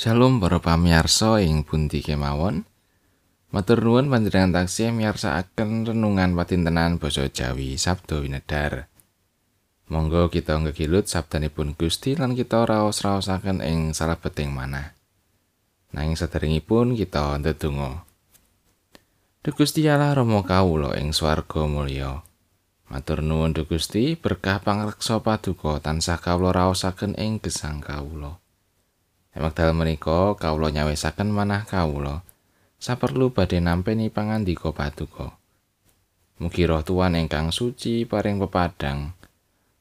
Shalom para pamirsa ing pundi kemawon. Matur nuwun panjenengan taksih miyarsakaken renungan patintenan basa Jawi Sabdo Winedar. Monggo kita ngegilut sabdanipun Gusti lan kita raos-raosaken ing salebeting manah. Nanging sederengipun kita ndedonga. Duh Gusti Allah Rama kawula ing swarga mulya. Matur nuwun Duh Gusti berkah pangreksa paduka tansah kawula raosaken ing gesang kawula. Wekdal menika kawula nyawisaken manah kawula saperlu badhe nampi pangandika paduka. Mugi roh tuan ingkang suci paring pepadang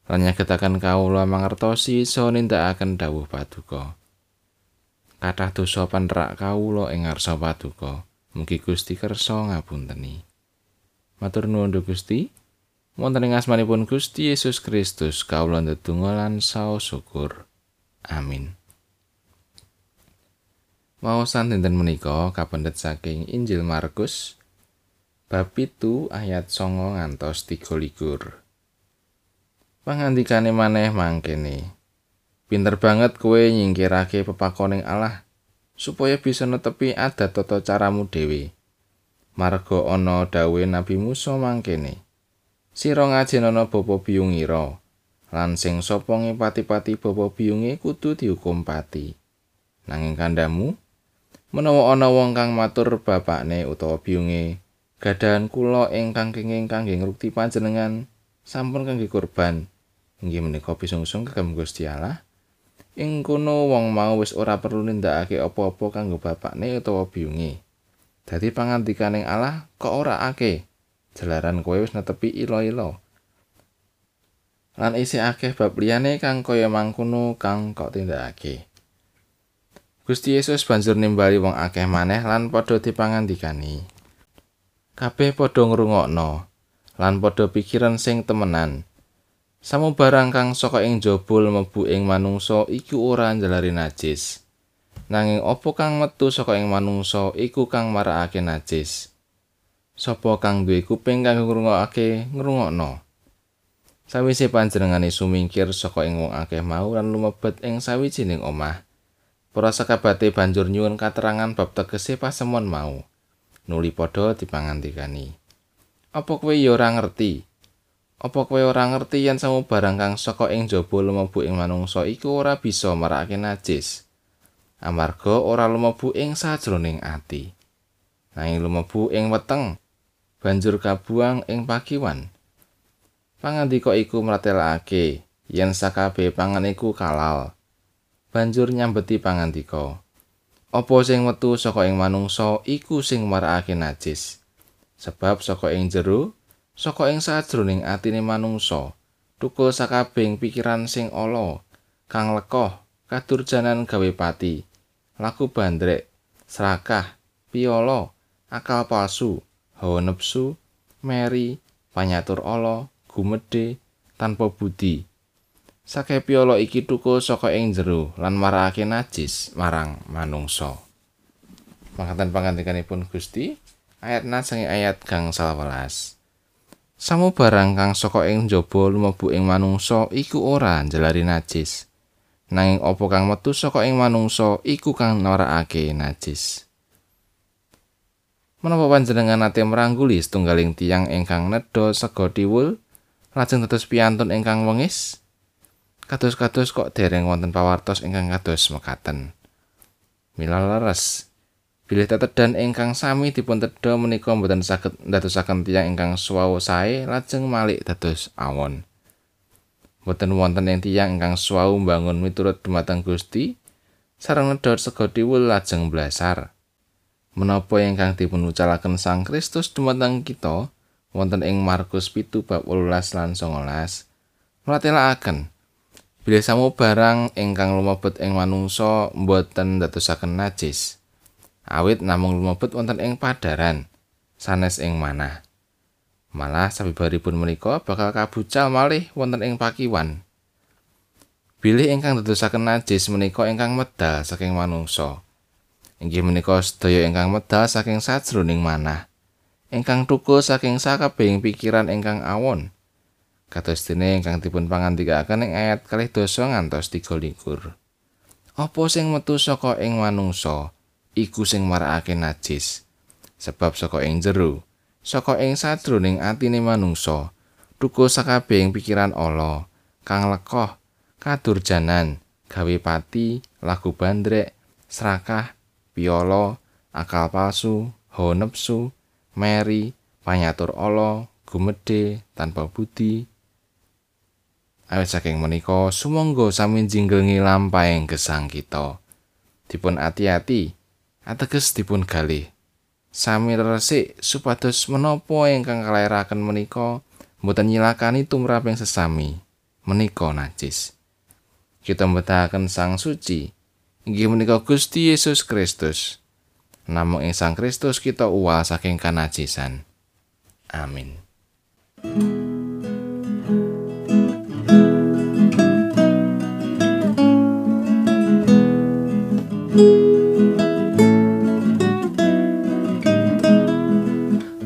lan nyagetaken kawula mangertosi so nindakaken dawuh paduka. Kathah dosa panrak kawula ing ngarsa paduka. Mugi Gusti kersa ngapunteni. Matur nuwun Gusti. Wonten ing asmanipun Gusti Yesus Kristus kawula ndedonga lan saos syukur. Amin. Maosan dinten menika kapendet saking Injil Markus bab itu ayat songo ngantos tiga likur. Pangandikane maneh mangkene. Pinter banget kowe nyingkirake pepakoning Allah supaya bisa netepi adat tata caramu dhewe. Marga ana dawe Nabi Musa mangkene. Sira ngajenana bapa biyungira lan sing sapa ngepati-pati bapa biyunge kudu dihukum pati. Nanging kandamu menawa ana wong kang matur bapakne utawa biyunge gadahan kula ingkang kenging kangge ngrukti panjenengan sampun kangge kurban inggih menika pisungsung kagem Gusti Allah. Ing kono wong mau wis ora perlu nindakake apa-apa kanggo bapakne utawa biyunge. Dadi pangantikaning Allah kok ora ake jalaran kowe wis netepi ilo-ilo. Lan isih akeh bab liyane kang kaya mangkono kang kok tindakake Gusti Yesus banjur nimbali wong akeh maneh lan padha dipangandikani. Kabeh padha ngrungokno lan padha pikiran sing temenan. Samu barang kang saka ing jabul mlebu ing manungsa iku ora njalari najis. Nanging apa kang metu saka ing manungsa iku kang marakake najis. Sapa kang duwe kuping kang ngrungokake ngrungokno. Sawise panjenengane sumingkir saka ing wong akeh mau lan lumebet ing sawijining omah. Para sakabate banjur nyuwun katerangan bab tegese pasemon mau. Nuli padha dipangandikani. Apa kowe ya ora ngerti? Apa kowe ora ngerti yen samu barang kang saka ing jaba lumebu ing manungsa iku ora bisa marakake najis? Amarga ora lumebu ing sajroning ati. Nanging lumebu ing weteng, banjur kabuang ing pakiwan. Pangandika iku mratelakake yen sakabeh pangan iku kalal. Banjur nyambeti pangandika. Apa sing metu saka ing manungsa iku sing marakake najis. Sebab saka ing jero, saka ing sajroning atine manungsa, tukul sakabeng pikiran sing ala, kang lekoh, kadurjanan gawe pati, laku bandrek, serakah, piolo, akal palsu, hawa nepsu, meri, panyatur ala, gumedhe, tanpa budi. Sake piolo iki tukul saka ing jero lan marakake najis marang manungsa. Mangkatan pangandikanipun Gusti ayat nasengi ayat kang salawelas. Samu barang kang saka ing jaba lumebu ing manungsa iku ora njelari najis. Nanging apa kang metu saka ing manungsa iku kang narakake najis. Menapa panjenengan ate merangguli setunggaling tiang ingkang nedha sega diwul lajeng dados piantun ingkang wengis? Kados-kados kok dereng wonten pawartos ingkang kados mekaten. Mila leres. Bilih tetedan ingkang sami dipun tedha menika mboten saged ndadosaken tiyang ingkang suwau sae lajeng malik dados awon. Mboten wonten ing tiyang ingkang suwau mbangun miturut dumateng Gusti sareng nedha sega diwul lajeng blasar. Menapa ingkang dipun ucalaken Sang Kristus dumateng kita wonten ing Markus 7 bab 18 lan 19. Mratelaken Bilih samu barang ingkang lumebet ing manungsa mboten ndadosaken najis. Awit namung lumebet wonten ing padaran sanes ing manah. Malah sabibaripun menika bakal kabucal malih wonten ing pakiwan. Bilih ingkang ndadosaken najis menika ingkang medal saking manungsa. Inggih menika sedaya ingkang medal saking sajroning manah. Ingkang tukul saking sakabehing pikiran ingkang awon. Kados dene ingkang dipun pangandikaken ing ayat kalih dosa ngantos tiga likur. apa sing metu saka ing manungsa iku sing marakake najis sebab saka ing jero saka ing sadroning atine manungsa tuku sakabehing pikiran ala kang lekoh kadurjanan gawe pati lagu bandrek serakah piolo akal palsu hawa nepsu meri panyatur ala gumedhe tanpa budi awit saking menika sumangga sami jinggengi lampahing gesang kita. Dipun ati-ati ateges dipun galih. Sami resik supados menapa ingkang kalairaken menika mboten nyilakani tumraping sesami. Menika najis. Kita mbetahaken sang suci. Inggih menika Gusti Yesus Kristus. Namung ing Sang Kristus kita uwal saking kanajisan. Amin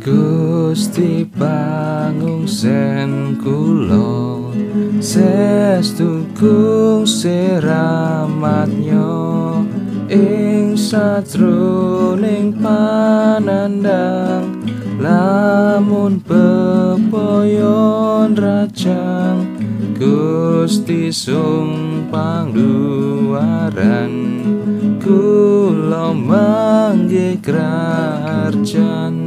Gusti pangungsen kula sestu kung seramatnya ing satroning panandang lamun pepoyon rajang Gusti sung pangduaran kula mangge krajan